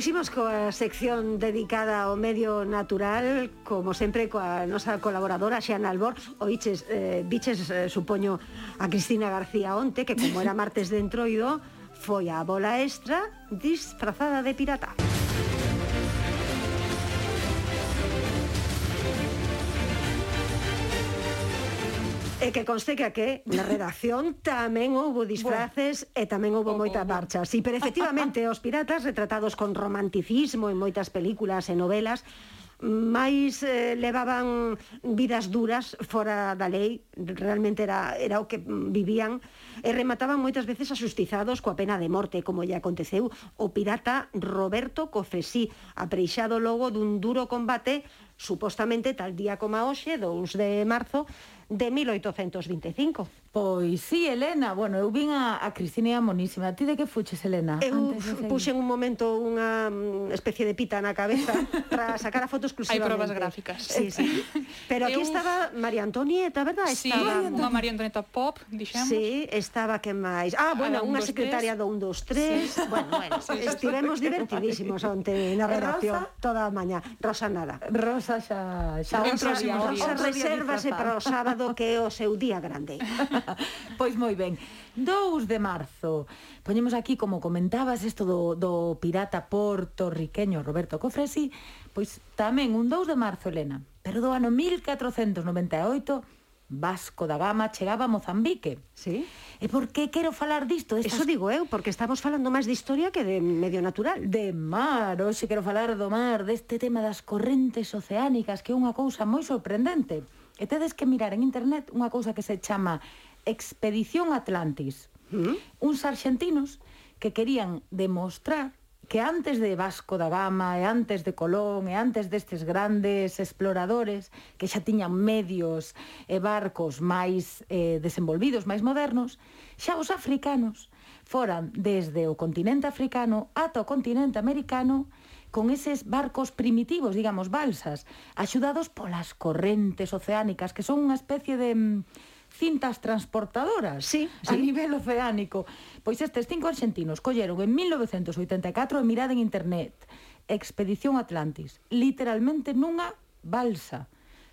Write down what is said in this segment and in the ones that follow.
Pois imos coa sección dedicada ao medio natural, como sempre coa nosa colaboradora Xana Albor, oiches, eh, biches, eh, supoño, a Cristina García onte, que como era martes de entroido, foi a bola extra disfrazada de pirata. E que conste que aquí na redacción tamén houbo disfraces bueno, e tamén houbo moitas oh, oh, oh. marchas. Pero efectivamente os piratas retratados con romanticismo en moitas películas e novelas máis eh, levaban vidas duras fora da lei, realmente era, era o que vivían, e remataban moitas veces asustizados coa pena de morte, como lle aconteceu o pirata Roberto Cofresí, apreixado logo dun duro combate supostamente tal día como a hoxe, 2 de marzo, de 1825. Pois sí, Elena, bueno, eu vin a, a Cristina monísima. Ti de que fuches, Elena? Eu puxen un momento unha especie de pita na cabeza para sacar a foto exclusivamente. Hai probas gráficas. Sí, sí. Pero aquí eu... estaba María Antonieta, verdad? Sí, estaba... unha María Antonieta pop, dixemos. Sí, estaba que máis. Ah, bueno, unha secretaria do 1, 2, 3. Sí. Bueno, bueno, sí, estivemos divertidísimos onte na redacción Rosa? toda a mañá. Rosa nada. Rosa xa... xa Rosa, Rosa, Rosa, Rosa, Rosa, Rosa, sábado que é o seu día grande. pois moi ben. 2 de marzo. Poñemos aquí, como comentabas, isto do, do pirata portorriqueño Roberto Cofresi, pois tamén un 2 de marzo, Elena, pero do ano 1498 Vasco da Gama chegaba a Mozambique. Sí. E por que quero falar disto? Estas... Eso digo eu, porque estamos falando máis de historia que de medio natural. De mar, hoxe quero falar do mar, deste tema das correntes oceánicas, que é unha cousa moi sorprendente e tedes que mirar en internet unha cousa que se chama Expedición Atlantis. ¿Mm? Uns arxentinos que querían demostrar que antes de Vasco da Gama e antes de Colón e antes destes grandes exploradores que xa tiñan medios e barcos máis eh, desenvolvidos, máis modernos, xa os africanos foran desde o continente africano ata o continente americano con eses barcos primitivos, digamos, balsas, axudados polas correntes oceánicas, que son unha especie de mm, cintas transportadoras sí, sí. a nivel oceánico. Pois estes cinco argentinos colleron en 1984 e mirada en internet Expedición Atlantis, literalmente nunha balsa.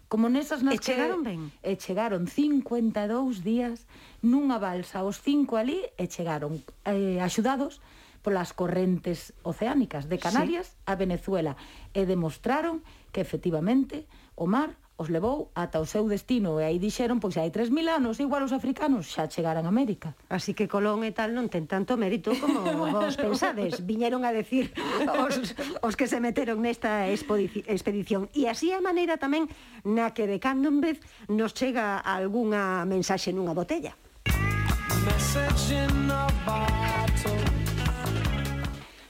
Como nesas nas e chegaron que... ben. E chegaron 52 días nunha balsa, os cinco ali e chegaron eh, axudados polas correntes oceánicas de Canarias sí. a Venezuela e demostraron que efectivamente o mar os levou ata o seu destino e aí dixeron pois hai 3000 anos igual os africanos xa chegaran a América. Así que Colón e tal non ten tanto mérito como vos pensades. Viñeron a decir os, os que se meteron nesta expedición. E así a maneira tamén na que de cando en vez nos chega algunha mensaxe nunha botella. Message in a bottle.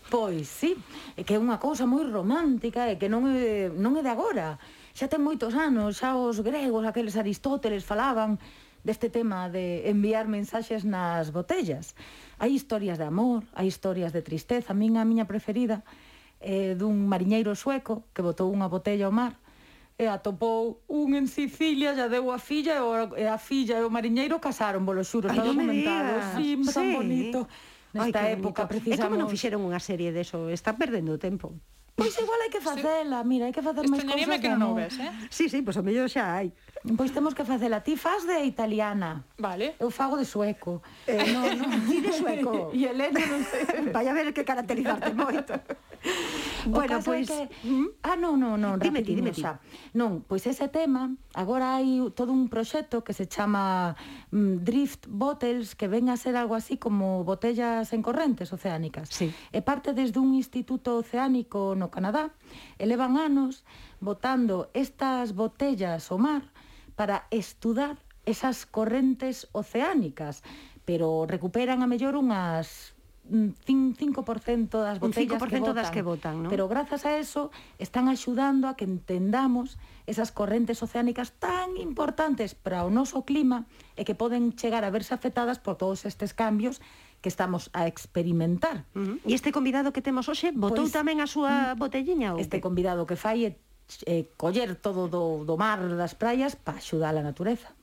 Pois sí, é que é unha cousa moi romántica e que non é, non é de agora. Xa ten moitos anos, xa os gregos, aqueles Aristóteles falaban deste tema de enviar mensaxes nas botellas. Hai historias de amor, hai historias de tristeza. A min a miña preferida é dun mariñeiro sueco que botou unha botella ao mar e atopou un en Sicilia, ya deu a filla e a filla e o mariñeiro casaron, volo xuro, está documentado. Sí, sí, tan bonito nesta Ay, época precisamos... É como non fixeron unha serie deso? Está perdendo o tempo. Pois igual hai que facela, sí. mira, hai que facer máis cousas. que non o ves, eh? Sí, sí, pois pues, o mellor xa hai. Pois temos que facela. Ti faz de italiana. Vale. Eu fago de sueco. Eh, no, no. Ti de sueco. E Elena non sei. Vai a ver que caracterizarte moito. Bueno, pois... Que... Ah, non, non, non, dime ti, dime ti. Xa. Non, pois ese tema, agora hai todo un proxecto que se chama mm, Drift Bottles, que ven a ser algo así como botellas en correntes oceánicas. Sí. E parte desde un instituto oceánico no Canadá, elevan anos botando estas botellas ao mar para estudar esas correntes oceánicas, pero recuperan a mellor unhas 5% das botellas un 5% que votan, das que votan ¿no? pero grazas a eso están axudando a que entendamos esas correntes oceánicas tan importantes para o noso clima e que poden chegar a verse afectadas por todos estes cambios que estamos a experimentar. Uh -huh. E este convidado que temos hoxe botou pues, tamén a súa mm, botelliña? Ou este que? convidado que fai é eh, coller todo do, do mar das praias para axudar a natureza.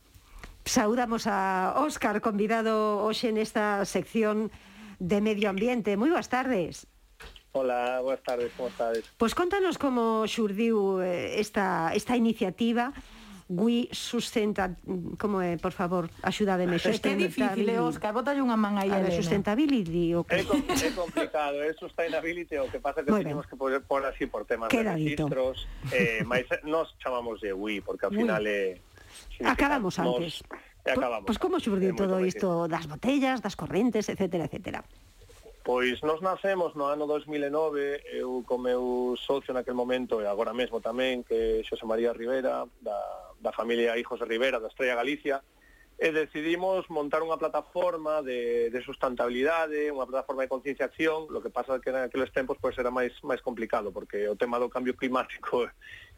Saudamos a Óscar, convidado hoxe nesta sección de Medio Ambiente. Moi boas tardes. Hola, boas tardes, como estades? Pois contanos como xurdiu eh, esta, esta iniciativa We sustenta, como é, eh, por favor, axúdademe. Es que é difícil, eh, Óscar, botalle unha man aí a, a sustentability. O que... É, com, é complicado, é sustainability, o que pasa que Muy teñemos que poder por así por temas Quedadito. de registros, eh, mas nos chamamos de Wii, porque ao final é... Acabamos antes. Nos, e acabamos. Pois como xurdiu todo isto das botellas, das correntes, etcétera, etcétera? Pois nos nacemos no ano 2009, eu co meu socio naquel momento e agora mesmo tamén, que Xosé María Rivera, da, da familia Hijos de Rivera, da Estrella Galicia, e decidimos montar unha plataforma de, de sustentabilidade, unha plataforma de concienciación, lo que pasa que en aqueles tempos pois, era máis máis complicado, porque o tema do cambio climático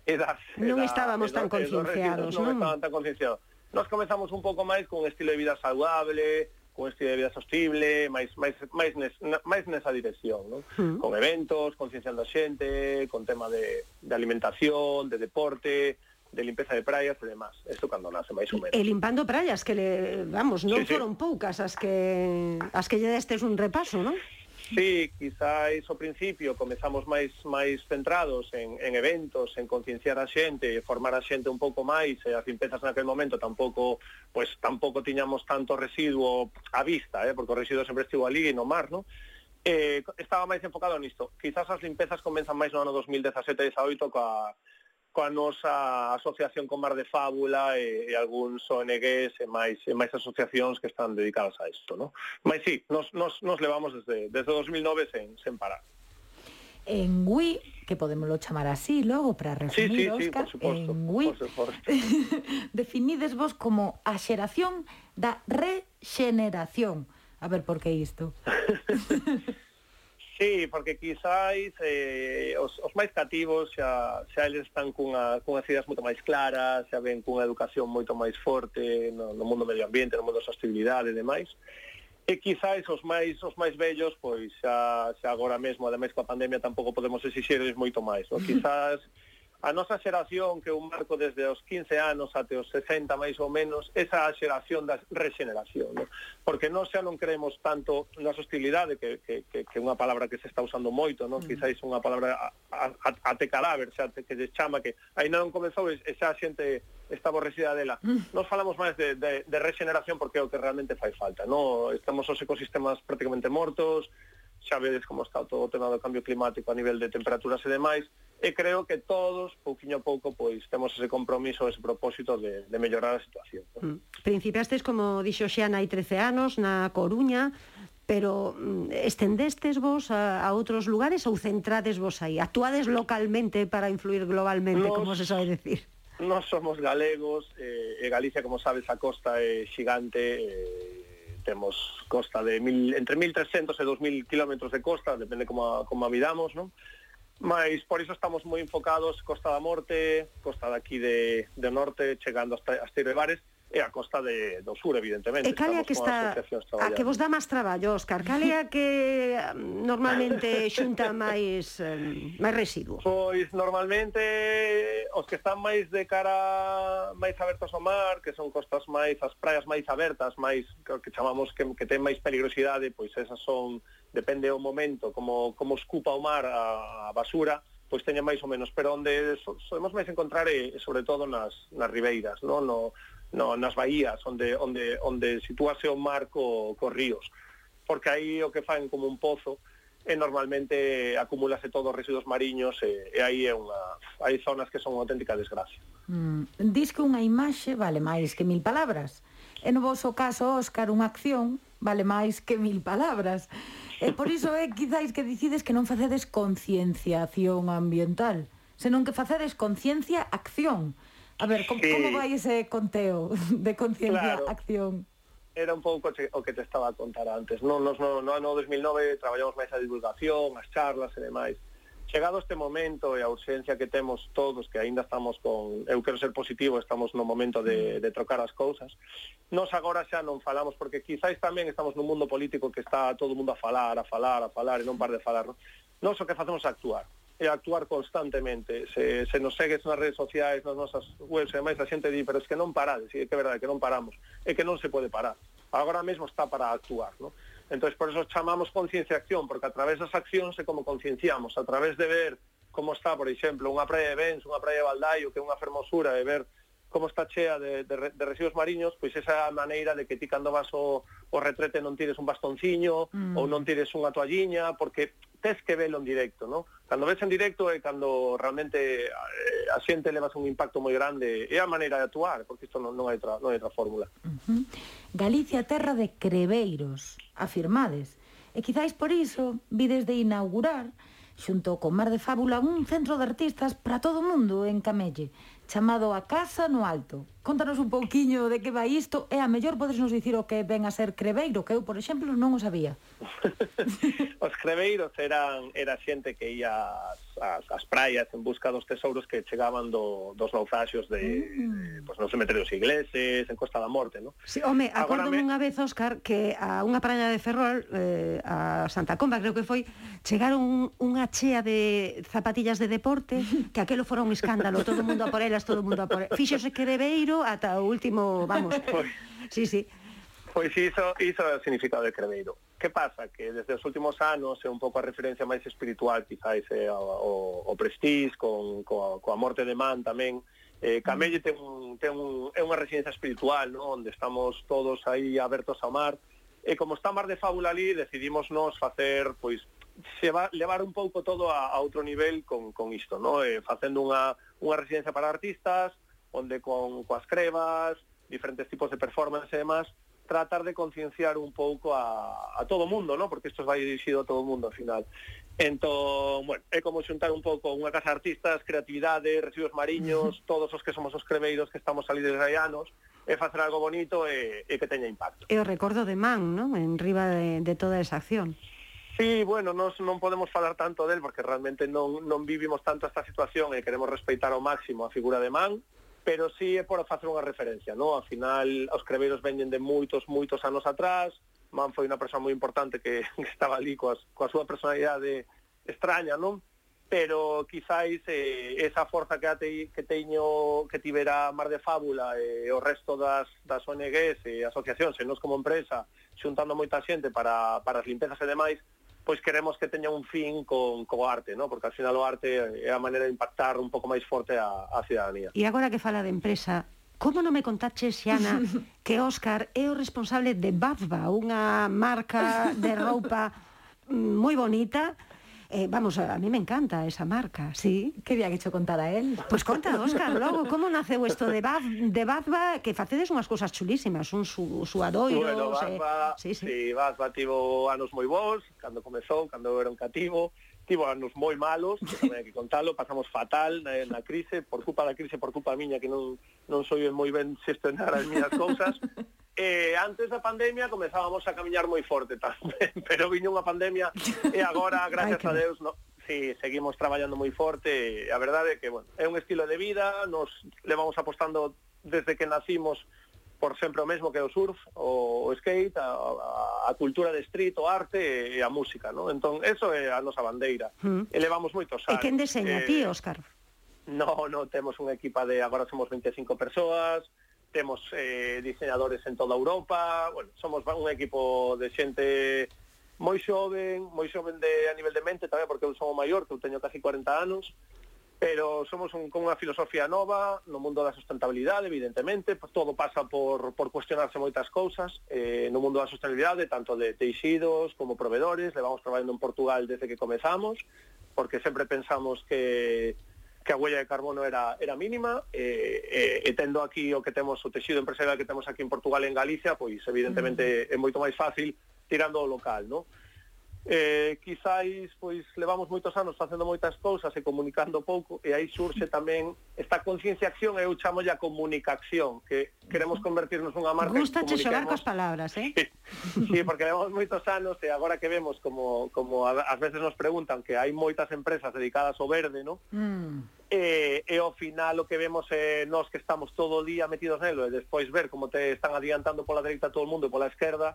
e das... E non estábamos das, tan concienciados, non? Non estaban tan concienciados Nós comezamos un pouco máis con estilo de vida saudable, con estilo de vida sostible, máis, máis, máis, nes, máis nesa dirección, non? Uh -huh. Con eventos, concienciando a xente, con tema de, de alimentación, de deporte, de limpeza de praias e demás. Isto cando nace máis ou menos. E limpando praias que le, vamos, non sí, foron sí. poucas as que as que lle destes un repaso, non? Sí, quizáis ao principio comezamos máis máis centrados en, en eventos, en concienciar a xente, formar a xente un pouco máis, e as limpezas naquel momento tampouco pois tampouco tiñamos tanto residuo á vista, eh, porque o residuo sempre estivo ali no mar, non? Eh, estaba máis enfocado nisto. Quizás as limpezas comenzan máis no ano 2017 e 18 coa coa nosa asociación con Mar de Fábula e, e algúns ONGs e máis, e máis asociacións que están dedicadas a isto, non? Mas sí, nos, nos, nos levamos desde, desde 2009 sen, sen parar. En Wii, que podemos chamar así logo para resumir, sí, sí, Oscar, sí, supuesto, en GUI, definides vos como a xeración da rexeneración. A ver, por que isto? Sí, porque quizáis eh, os, os máis cativos xa, xa eles están cunha, cunhas ideas moito máis claras, xa ven cunha educación moito máis forte no, no mundo medio ambiente, no mundo da sostenibilidade e demais. E quizáis os máis os máis vellos, pois xa, xa agora mesmo, ademais coa pandemia, tampouco podemos exixirles moito máis. No? Quizás A nosa xeración que un marco desde os 15 anos até os 60 máis ou menos, esa xeración da rexeneración, no? porque nós xa non creemos tanto na hostilidade que que que que unha palabra que se está usando moito, non? Uh -huh. Mm. Quizáis unha palabra ate cadáver, xa te, que se chama que aínda non comezou e xa a xente esta aborrecida dela. Mm. Nos falamos máis de, de, de rexeneración porque é o que realmente fai falta, no? Estamos os ecosistemas prácticamente mortos, xa vedes como está todo o tema do cambio climático a nivel de temperaturas e demais, e creo que todos, pouquiño a pouco, pois temos ese compromiso, ese propósito de, de mellorar a situación. ¿no? Mm. Principiastes, como dixo xa, hai 13 anos, na Coruña, pero mm, estendestes vos a, a outros lugares ou centrades vos aí? Actuades localmente para influir globalmente, Nos... como se sabe decir? Nós somos galegos, eh, e Galicia, como sabes, a costa é xigante, eh, temos costa de mil, entre 1.300 e 2.000 km de costa, depende como, como a midamos, non? Mas por iso estamos moi enfocados Costa da Morte, Costa daqui de, de Norte, chegando hasta, hasta Irebares, Bares, e a costa de, do sur, evidentemente. E cal é que está, a que vos dá máis traballo, Óscar? Cal é a que mm, normalmente xunta máis mm, máis residuos? Pois normalmente os que están máis de cara máis abertos ao mar, que son costas máis, as praias máis abertas, máis que chamamos que, que ten máis peligrosidade, pois esas son, depende o momento, como, como escupa o mar a, a basura, pois teña máis ou menos, pero onde so, solemos máis encontrar é, sobre todo nas, nas ribeiras, non? no, no, nas baías onde, onde, onde sitúase o mar co, co ríos porque aí o que fan como un pozo e normalmente acumulase todos os residuos mariños e, e aí é unha hai zonas que son unha auténtica desgracia. Mm, dis que unha imaxe vale máis que mil palabras. E no vosso caso, Óscar, unha acción vale máis que mil palabras. E por iso é quizáis que dicides que non facedes concienciación ambiental, senón que facedes conciencia acción. A ver, como, sí. como vai ese conteo de conciencia, claro. acción? Era un pouco o que te estaba a contar antes. No, no, no, no ano 2009 traballamos máis a divulgación, as charlas e demais. Chegado este momento e a urxencia que temos todos, que aínda estamos con... Eu quero ser positivo, estamos no momento de, mm. de trocar as cousas. Nos agora xa non falamos, porque quizáis tamén estamos nun mundo político que está todo o mundo a falar, a falar, a falar, e non par de falar. Non? Nos o que facemos é actuar e actuar constantemente. Se, se nos segues nas redes sociais, nas nosas webs e demais, a xente di, pero es que non parades, e que é verdade que non paramos, é que non se pode parar. Agora mesmo está para actuar, non? Entón, por eso chamamos concienciación, porque a través das accións é como concienciamos, a través de ver como está, por exemplo, unha praia de Bens, unha praia de Valdaio, que é unha fermosura, e ver como está chea de, de, de residuos mariños, pois esa maneira de que ti cando vas o, o retrete non tires un bastonciño mm. ou non tires unha toalliña, porque tes que velo en directo, ¿no? Cando ves en directo é cando realmente eh, a xente levas un impacto moi grande, é a maneira de actuar, porque isto non, non hai outra non hai outra fórmula. Uh -huh. Galicia terra de creveiros, afirmades. E quizáis por iso vides de inaugurar xunto con Mar de Fábula un centro de artistas para todo o mundo en Camelle, chamado A Casa no Alto. Contanos un pouquiño de que vai isto e a mellor podes nos dicir o que ven a ser Creveiro, que eu, por exemplo, non o sabía. os Creveiros eran era xente que ia ás, ás, ás praias en busca dos tesouros que chegaban do, dos naufragios de, mm. pues, nos cementerios ingleses, en Costa da Morte, non? Sí, home, acordo me... unha vez, Óscar, que a unha praia de Ferrol, eh, a Santa Comba, creo que foi, chegaron unha chea de zapatillas de deporte, que aquelo fora un escándalo, todo o mundo a por elas, todo o mundo a por elas. Fíxose Creveiro ata o último, vamos. Pois, sí, sí. Pois iso, iso é o significado de Creveiro. Que pasa? Que desde os últimos anos é un pouco a referencia máis espiritual, quizáis, é eh, o, o, o Prestige, con, coa, coa morte de Man tamén, Eh, Camelle ten, un, ten un, é unha residencia espiritual, ¿no? onde estamos todos aí abertos ao mar, e como está mar de fábula ali, decidimos nos facer, pois, se va levar un pouco todo a, a outro nivel con, con isto, ¿no? eh, facendo unha, unha residencia para artistas, onde con coas crevas, diferentes tipos de performance e demás, tratar de concienciar un pouco a, a todo o mundo, ¿no? porque isto vai dirixido a todo o mundo ao final. Entón, bueno, é como xuntar un pouco unha casa de artistas, creatividade, residuos mariños, todos os que somos os creveiros que estamos salidos de anos, e facer algo bonito e, e que teña impacto. E o recordo de Man, ¿no? En riba de, de toda esa acción. Sí, bueno, nos non podemos falar tanto del porque realmente non, non vivimos tanto esta situación e queremos respeitar ao máximo a figura de Man, pero sí é por facer unha referencia, non? Ao final, os creveiros veñen de moitos, moitos anos atrás, Man foi unha persoa moi importante que, que estaba ali coas, coa súa personalidade extraña, non? Pero quizáis eh, esa forza que, te, que teño que tivera Mar de Fábula e eh, o resto das, das ONGs e asociacións e nos como empresa xuntando moita xente para, para as limpezas e demais, pois queremos que teña un fin con, co arte, ¿no? porque al final o arte é a maneira de impactar un pouco máis forte a, a cidadanía. E agora que fala de empresa, Como non me contaches, Xana, que Óscar é o responsable de Bavba, unha marca de roupa moi bonita, Eh, vamos, a mí me encanta esa marca, sí. Que había que hecho contar a él? Pues conta, Óscar, logo, como naceu isto de, Bad, de Badba, que facedes unhas cousas chulísimas, un su, suadoiro... Bueno, Badba, eh, sí, sí. sí, Badba tivo anos moi bons, cando comezou, cando era un cativo, tivo anos moi malos, que tamén hai que contalo, pasamos fatal na, na crise, por culpa da crise, por culpa miña, que non, non soy moi ben xestionar as miñas cousas, Eh, antes da pandemia comezábamos a camiñar moi forte tamén, pero viño unha pandemia e agora, gracias Ay, a Deus, no, si sí, seguimos traballando moi forte. A verdade é que, bueno, é un estilo de vida, nos levamos apostando desde que nacimos por sempre o mesmo que o surf, o, o skate, a, a, a cultura de street, o arte e a música, non? Entón, eso é a nosa bandeira. Mm. Elevamos moitos anos. E quen deseña eh, ti, Óscar? No, no, temos unha equipa de agora somos 25 persoas, temos eh, diseñadores en toda Europa, bueno, somos un equipo de xente moi xoven, moi xoven de, a nivel de mente tamén, porque eu son o maior, que eu teño casi 40 anos, pero somos un, con unha filosofía nova no mundo da sustentabilidade, evidentemente, pues, todo pasa por, por cuestionarse moitas cousas, eh, no mundo da sustentabilidade, tanto de teixidos como proveedores, levamos traballando en Portugal desde que comezamos, porque sempre pensamos que que a huella de carbono era, era mínima, eh, eh, e tendo aquí o que temos o texido empresarial que temos aquí en Portugal e en Galicia, pois evidentemente mm. é moito máis fácil tirando o local, non? eh, quizáis pois levamos moitos anos facendo moitas cousas e comunicando pouco e aí surxe tamén esta conciencia acción eu chamo ya comunicación que queremos convertirnos nunha marca Gusta che xogar cos palabras, eh? Sí, sí, porque levamos moitos anos e agora que vemos como, como ás veces nos preguntan que hai moitas empresas dedicadas ao verde, no? Mm e, e ao final o que vemos é eh, nós que estamos todo o día metidos nelo e despois ver como te están adiantando pola dereita todo o mundo e pola esquerda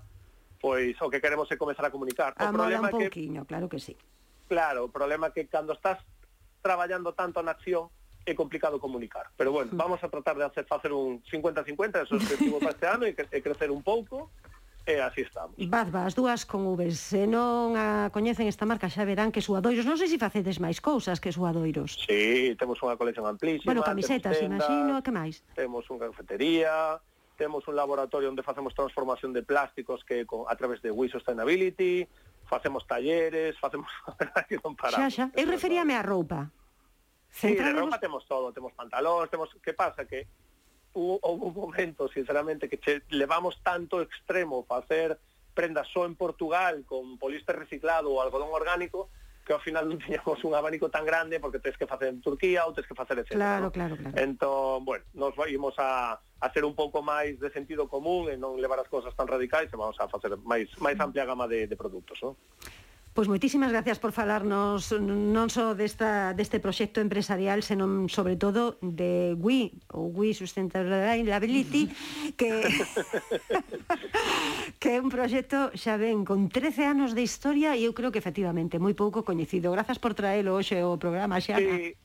pois o que queremos é comezar a comunicar. O Amola problema un pouquiño, que, claro que sí. Claro, o problema é que cando estás traballando tanto na acción é complicado comunicar. Pero bueno, mm. vamos a tratar de hacer facer un 50-50, eso é o objetivo para este ano, e, e crecer un pouco, e así estamos. Badba, as dúas con V, se non a coñecen esta marca xa verán que suadoiros, non sei se facedes máis cousas que suadoiros. Sí, temos unha colección amplísima. Bueno, camisetas, tendas, imagino, que máis? Temos unha cafetería, temos un laboratorio onde facemos transformación de plásticos que con, a través de We Sustainability, facemos talleres, facemos... non paramos. Xa, xa, eu referíame á roupa. Sí, de roupa temos todo, temos pantalóns, temos... Que pasa? Que hubo, hubo un momento, sinceramente, que che, levamos tanto extremo facer prendas só en Portugal con poliéster reciclado ou algodón orgánico que ao final non tiñamos un abanico tan grande porque tens que facer en Turquía ou tens que facer etc. Claro, ¿no? claro, claro. Entón, bueno, nos ímos a a ser un pouco máis de sentido común e non levar as cousas tan radicais e vamos a facer máis máis mm. amplia gama de, de produtos, non? Pois moitísimas gracias por falarnos non só desta, deste proxecto empresarial, senón sobre todo de WI, ou WI Sustainability, que, que é un proxecto xa ben con 13 anos de historia e eu creo que efectivamente moi pouco coñecido. Grazas por traelo hoxe ao programa, Xana. Sí,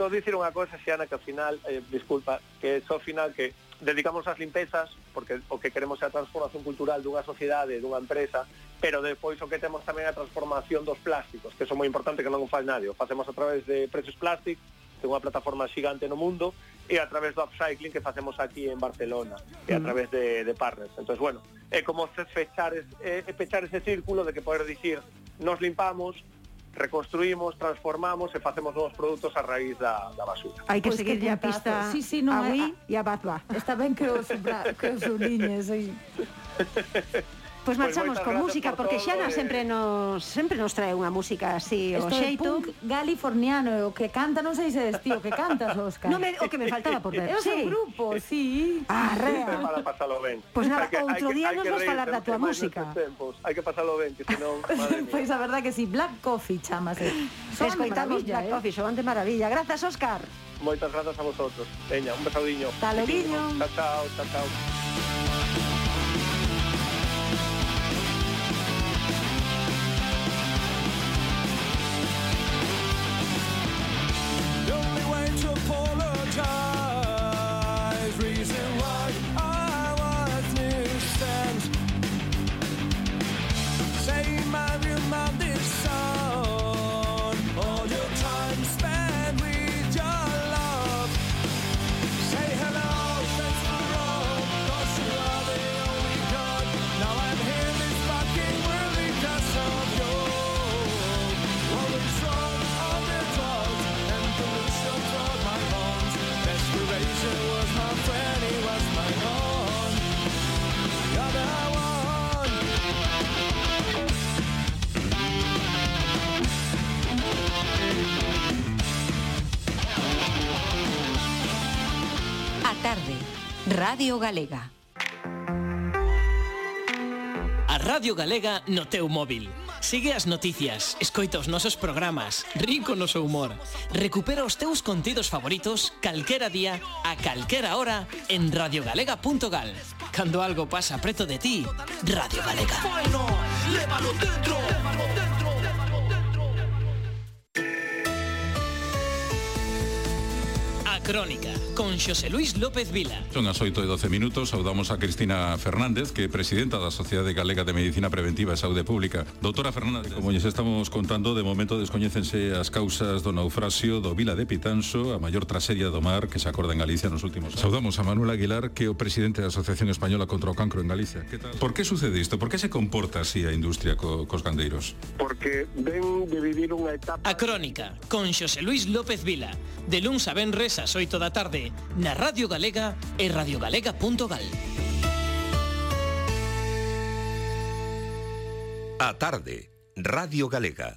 só dicir unha cosa, Xana, que ao final, eh, disculpa, que só ao final que dedicamos as limpezas porque o que queremos é a transformación cultural dunha sociedade, dunha empresa, pero depois o que temos tamén é a transformación dos plásticos, que son moi importante que non o faz nadie. O facemos a través de Precious Plastic, que é unha plataforma xigante no mundo, e a través do upcycling que facemos aquí en Barcelona, e a mm. través de, de partners. Entón, bueno, é como fechar, es, é, é fechar ese círculo de que poder dicir, nos limpamos, reconstruímos, transformamos e facemos novos produtos a raíz da, da basura. Hai que pois seguir que a pista sí, sí, non a Wii e a Bazba. Está ben que os, que os uniñes aí. Pois pues marchamos con música por porque Xana eh. sempre nos sempre nos trae unha música así Esto o xeito punk californiano, o que canta, non sei se des tío, que cantas, Óscar. No me, o que me faltaba por ver. É sí. un grupo, sí. Arrea. Ah, para pasalo ben. Pois pues nada, que, outro día nos vas falar da tua música. Hai que pasalo ben, que senón, madre mía. Pois pues a verdade que si sí, Black Coffee chamase. Eh. Son Escoitamos Black eh? Coffee, son de maravilla. Grazas, Óscar. Moitas grazas a vosotros. Veña, un besaudiño. Hasta luego. Chao, chao, chao, chao. Radio Galega. A Radio Galega no teu móvil. Sigue as noticias, escoita os nosos programas, rico no seu humor. Recupera os teus contidos favoritos calquera día, a calquera hora, en radiogalega.gal. Cando algo pasa preto de ti, Radio Galega. Bueno, lévalo dentro, lévalo dentro. Crónica con Xosé Luis López Vila. Son as 8 e 12 minutos, saudamos a Cristina Fernández, que é presidenta da Sociedade Galega de Medicina Preventiva e Saúde Pública. Doutora Fernández, como lles estamos contando, de momento descoñécense as causas do naufraxio do Vila de Pitanso, a maior trasedia do mar que se acorda en Galicia nos últimos anos. Saudamos a Manuel Aguilar, que é o presidente da Asociación Española contra o Cancro en Galicia. Que tal? Por que sucede isto? Por que se comporta así a industria co, cos gandeiros? Porque ven de vivir unha etapa... A Crónica con Xosé Luis López Vila, de luns a venres ás 8 da tarde, na Radio Galega e radiogalega.gal. A tarde, Radio Galega.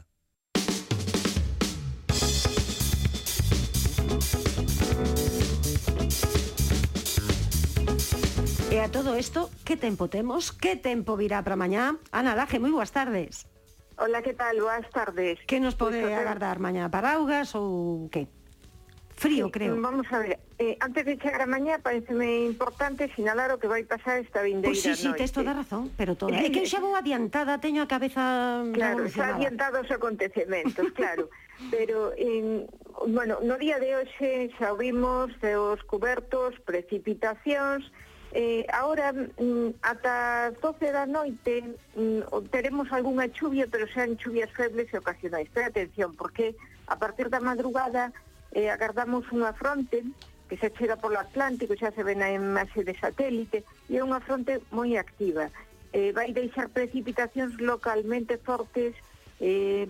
E a todo isto, que tempo temos? Que tempo virá para mañá? Ana Laje, moi boas tardes. Hola, que tal? Boas tardes. Que nos pode tempo- agardar mañá? Paraugas ou que? frío, sí, creo. Vamos a ver, eh, antes de chegar a mañá, pareceme importante sinalar o que vai pasar esta vindeira Pois sí, sí, noite. tes toda razón, pero toda. É que eh, eu xa vou adiantada, teño a cabeza mm, Claro, xa adiantado os acontecementos, claro. pero, en, bueno, no día de hoxe xa vimos os cubertos, precipitacións, Eh, ahora, mm, ata as 12 da noite, mm, teremos algunha chuvia, pero sean chuvias febles e ocasionais. Pero atención, porque a partir da madrugada eh, agardamos unha fronte que se chega polo Atlántico, xa se ven a imaxe de satélite, e é unha fronte moi activa. Eh, vai deixar precipitacións localmente fortes, eh,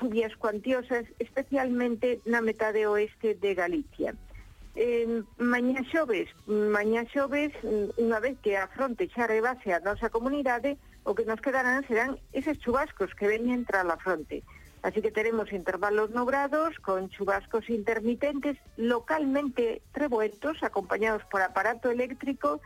chuvias cuantiosas, especialmente na metade oeste de Galicia. Eh, mañá xoves, mañá xoves, unha vez que a fronte xa rebase a nosa comunidade, o que nos quedarán serán eses chubascos que veñen tra a fronte. Así que teremos intervalos nubrados con chubascos intermitentes localmente revueltos, acompañados por aparato eléctrico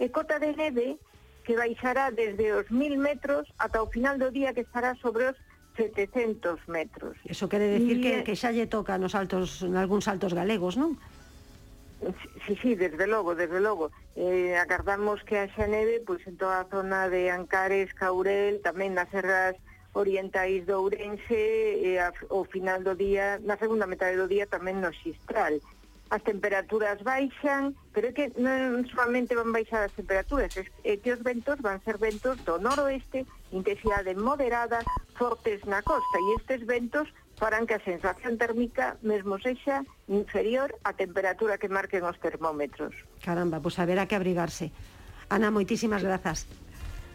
e cota de neve que baixará desde os 1000 metros ata o final do día que estará sobre os 700 metros. Eso quere decir e... que, eh, que xa lle toca nos altos, en algúns altos galegos, non? Sí, sí, desde logo, desde logo. Eh, agardamos que haxa neve pois, en toda a zona de Ancares, Caurel, tamén nas serras orientais de Ourense e a, o final do día, na segunda metade do día tamén no Xistral. As temperaturas baixan, pero é que non solamente van baixar as temperaturas, é que os ventos van ser ventos do noroeste, intensidade moderada, fortes na costa, e estes ventos farán que a sensación térmica mesmo sexa inferior á temperatura que marquen os termómetros. Caramba, pois pues haberá que abrigarse. Ana, moitísimas grazas.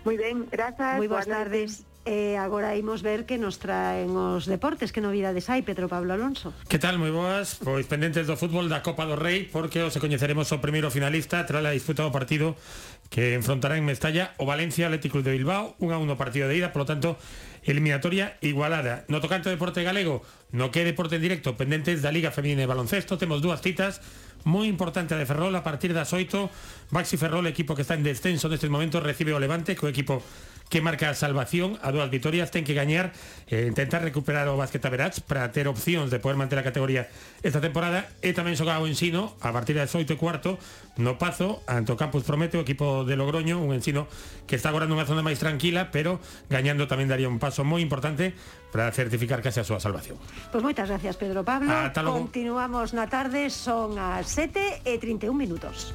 Moi ben, grazas. Moi boas tardes. Noite. E agora imos ver que nos traen os deportes, que novidades hai, Pedro Pablo Alonso. Que tal, moi boas? Pois pendentes do fútbol da Copa do Rei, porque os coñeceremos o primeiro finalista tras a disputa do partido que enfrontará en Mestalla o Valencia Atlético de Bilbao, un a uno partido de ida, por lo tanto, eliminatoria igualada. No tocante ao deporte galego, no que deporte en directo, pendentes da Liga Feminina de Baloncesto, temos dúas citas, moi importante a de Ferrol a partir das 8, Baxi Ferrol, equipo que está en descenso neste momento, recibe o Levante, co equipo que marca a salvación. A dúas vitorias ten que gañar e eh, intentar recuperar o Vázquez Taberats para ter opcións de poder manter a categoría esta temporada. E tamén xogar o ensino a partir das 8 e cuarto no Pazo ante o Campus Promete o equipo de Logroño un ensino que está agora nunha zona máis tranquila pero gañando tamén daría un paso moi importante para certificar case a súa salvación. Pois pues moitas gracias Pedro Pablo. Ata logo. Continuamos na tarde son as 7 e 31 minutos.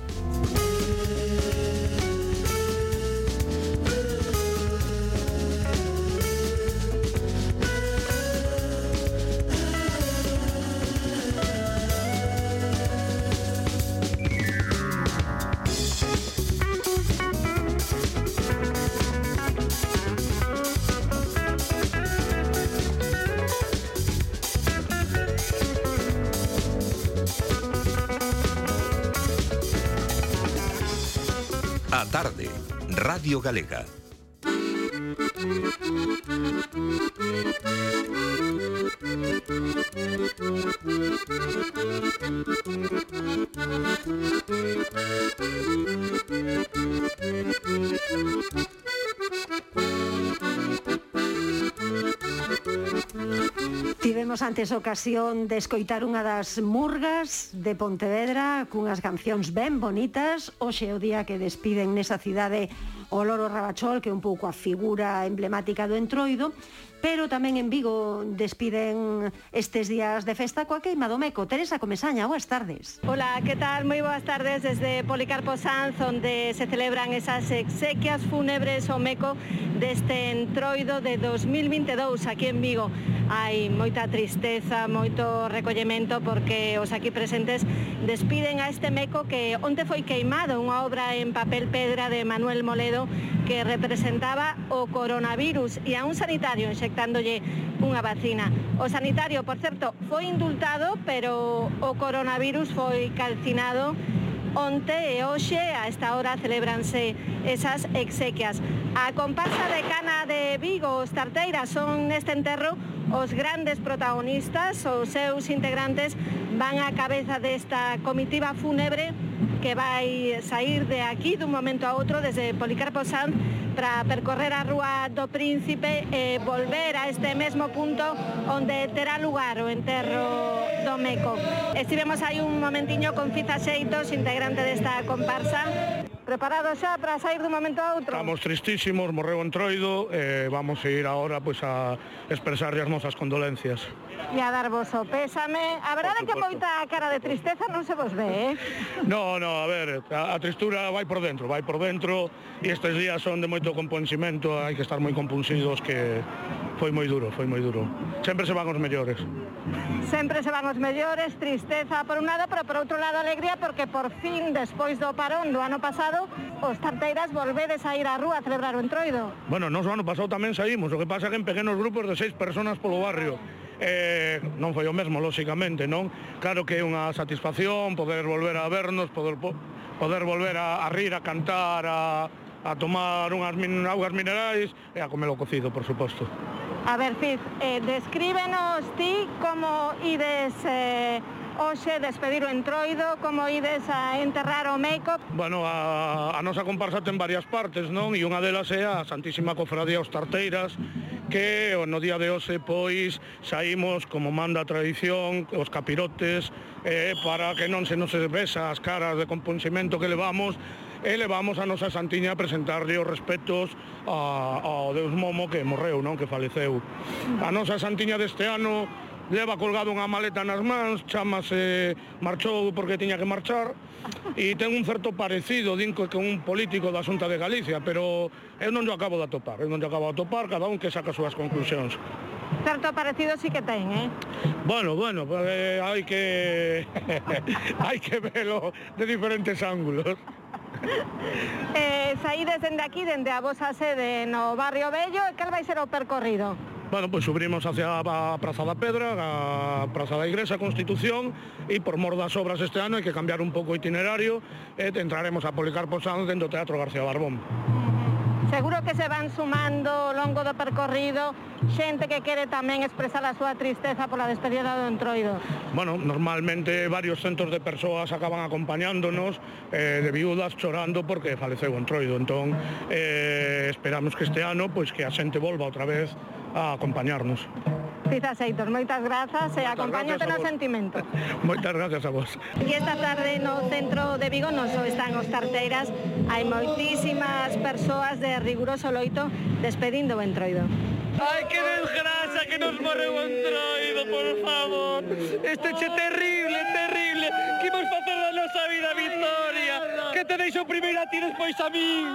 A tarde, Radio Galega. tes ocasión de escoitar unha das murgas de Pontevedra cunhas cancións ben bonitas. Hoxe é o día que despiden nesa cidade o Loro Rabachol, que é un pouco a figura emblemática do Entroido, pero tamén en Vigo despiden estes días de festa coa queima do Meco. Teresa Comesaña, boas tardes. Hola, que tal? Moi boas tardes desde Policarpo Sanz, onde se celebran esas exequias fúnebres o Meco deste Entroido de 2022 aquí en Vigo hai moita tristeza, moito recollemento porque os aquí presentes despiden a este meco que onte foi queimado unha obra en papel pedra de Manuel Moledo que representaba o coronavirus e a un sanitario inxectándolle unha vacina. O sanitario, por certo, foi indultado, pero o coronavirus foi calcinado Onte e hoxe a esta hora celebranse esas exequias. A comparsa de Cana de Vigo, os Tarteiras, son neste enterro os grandes protagonistas, os seus integrantes van á cabeza desta comitiva fúnebre que vai sair de aquí dun momento a outro desde Policarpo Sanz para percorrer a Rúa do Príncipe e volver a este mesmo punto onde terá lugar o enterro do Meco. Estivemos aí un momentiño con Fiza Xeitos, integrante desta comparsa, Preparados xa para sair dun momento a outro? Estamos tristísimos, morreu entroido, eh, vamos a ir agora pois, pues, a expresar as nosas condolencias. E a dar vos o pésame. A verdade que moita cara de tristeza non se vos ve, eh? No, no, a ver, a, a tristura vai por dentro, vai por dentro, e estes días son de moito compunximento, hai que estar moi compunxidos que foi moi duro, foi moi duro. Sempre se van os mellores. Sempre se van os mellores, tristeza por un lado, pero por outro lado alegría porque por fin, despois do parón do ano pasado, os tarteiras volvedes a ir á rúa a celebrar o entroido. Bueno, nos o ano pasado tamén saímos, o que pasa que en pequenos grupos de seis personas polo barrio. Eh, non foi o mesmo, lóxicamente, non? Claro que é unha satisfacción poder volver a vernos, poder, poder volver a, a rir, a cantar, a, a tomar unhas min, augas minerais e a comer o cocido, por suposto. A ver, Fiz, eh, descríbenos ti como ides eh, hoxe despedir o entroido, como ides a enterrar o make-up? Bueno, a, a nosa comparsa ten varias partes, non? E unha delas é a Santísima Cofradía Os Tarteiras, que no día de hoxe pois saímos como manda a tradición os capirotes eh, para que non se nos besa as caras de compunximento que levamos Eh, e levamos a nosa Santiña a presentarlle os respetos a, ao Deus Momo que morreu, non? Que faleceu. A nosa Santiña deste ano leva colgado unha maleta nas mans, chamase marchou porque tiña que marchar e ten un certo parecido dinco que un político da Xunta de Galicia, pero eu non o acabo de atopar, eu non o acabo de atopar, cada un que saca as súas conclusións. Certo parecido sí que ten, eh? Bueno, bueno, pues, eh, hai que hai que velo de diferentes ángulos. eh, saídes dende aquí, dende a vosa sede no Barrio Bello, e cal vai ser o percorrido? Bueno, pois pues subimos hacia a Praza da Pedra, a Praza da Igrexa, Constitución, e por mor das obras este ano hai que cambiar un pouco o itinerario, e entraremos a Policarpo Sanz dentro do Teatro García Barbón. Seguro que se van sumando longo do percorrido xente que quere tamén expresar a súa tristeza pola despedida do entroido. Bueno, normalmente varios centos de persoas acaban acompañándonos eh, de viudas chorando porque faleceu o entroido. Entón, eh, esperamos que este ano pois que a xente volva outra vez a acompañarnos. Ortiz Aceitos. Moitas grazas e acompáñate no sentimento. Moitas grazas a vos. E esta tarde no centro de Vigo non só están os tarteiras, hai moitísimas persoas de riguroso loito despedindo o entroido. Ai, que desgracia! Que nos morreu entroido, por favor. Este che terrible, terrible. Que imos facer da nosa vida, Victoria? Que te deixo primeiro a ti, despois a min.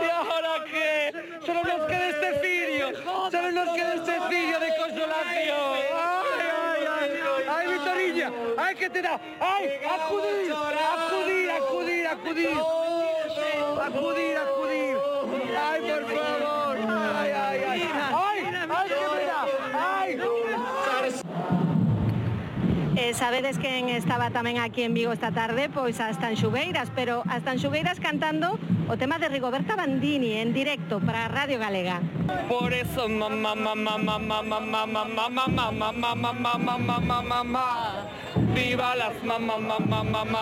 E agora que? Só non nos queda este fillo. Só non nos queda este fillo de consolación. Ai, ai, ai. Ai, Victoriña. Ai, que te dá. Ai, acudir, acudir, acudir, acudir. Acudir, acudir. Ai, por favor. Sabedes quen estaba tamén aquí en Vigo esta tarde, pois as Tanxugueiras, pero as Tanxugueiras cantando o tema de Rigoberta Bandini en directo para Radio Galega. Por eso mamá mamá mamá mamá mamá mamá mamá mamá mamá mamá mamá viva las mamá mamá mamá